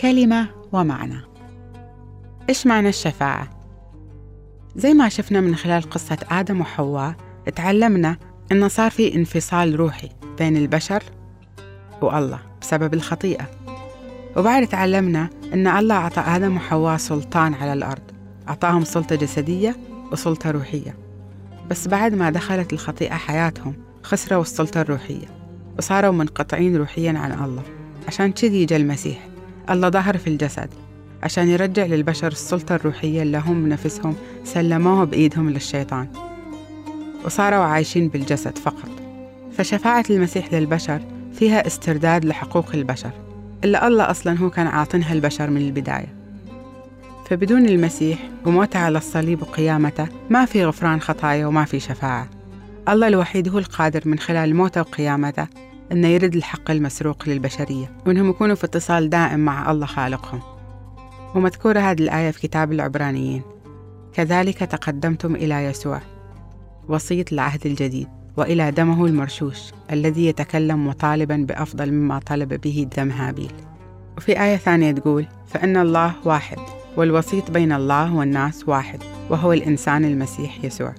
كلمة ومعنى. إيش معنى الشفاعة؟ زي ما شفنا من خلال قصة آدم وحواء تعلمنا إنه صار في انفصال روحي بين البشر والله بسبب الخطيئة. وبعد تعلمنا إن الله أعطى آدم وحواء سلطان على الأرض أعطاهم سلطة جسدية وسلطة روحية. بس بعد ما دخلت الخطيئة حياتهم خسروا السلطة الروحية وصاروا منقطعين روحيا عن الله عشان كذي جاء المسيح. الله ظهر في الجسد عشان يرجع للبشر السلطة الروحية اللي هم نفسهم سلموها بإيدهم للشيطان. وصاروا عايشين بالجسد فقط. فشفاعة المسيح للبشر فيها استرداد لحقوق البشر اللي الله أصلا هو كان عاطنها البشر من البداية. فبدون المسيح وموته على الصليب وقيامته ما في غفران خطايا وما في شفاعة. الله الوحيد هو القادر من خلال موته وقيامته أنه يرد الحق المسروق للبشرية وأنهم يكونوا في اتصال دائم مع الله خالقهم. ومذكورة هذه الآية في كتاب العبرانيين. كذلك تقدمتم إلى يسوع وسيط العهد الجديد وإلى دمه المرشوش الذي يتكلم مطالبا بأفضل مما طلب به دم هابيل. وفي آية ثانية تقول فإن الله واحد والوسيط بين الله والناس واحد وهو الإنسان المسيح يسوع.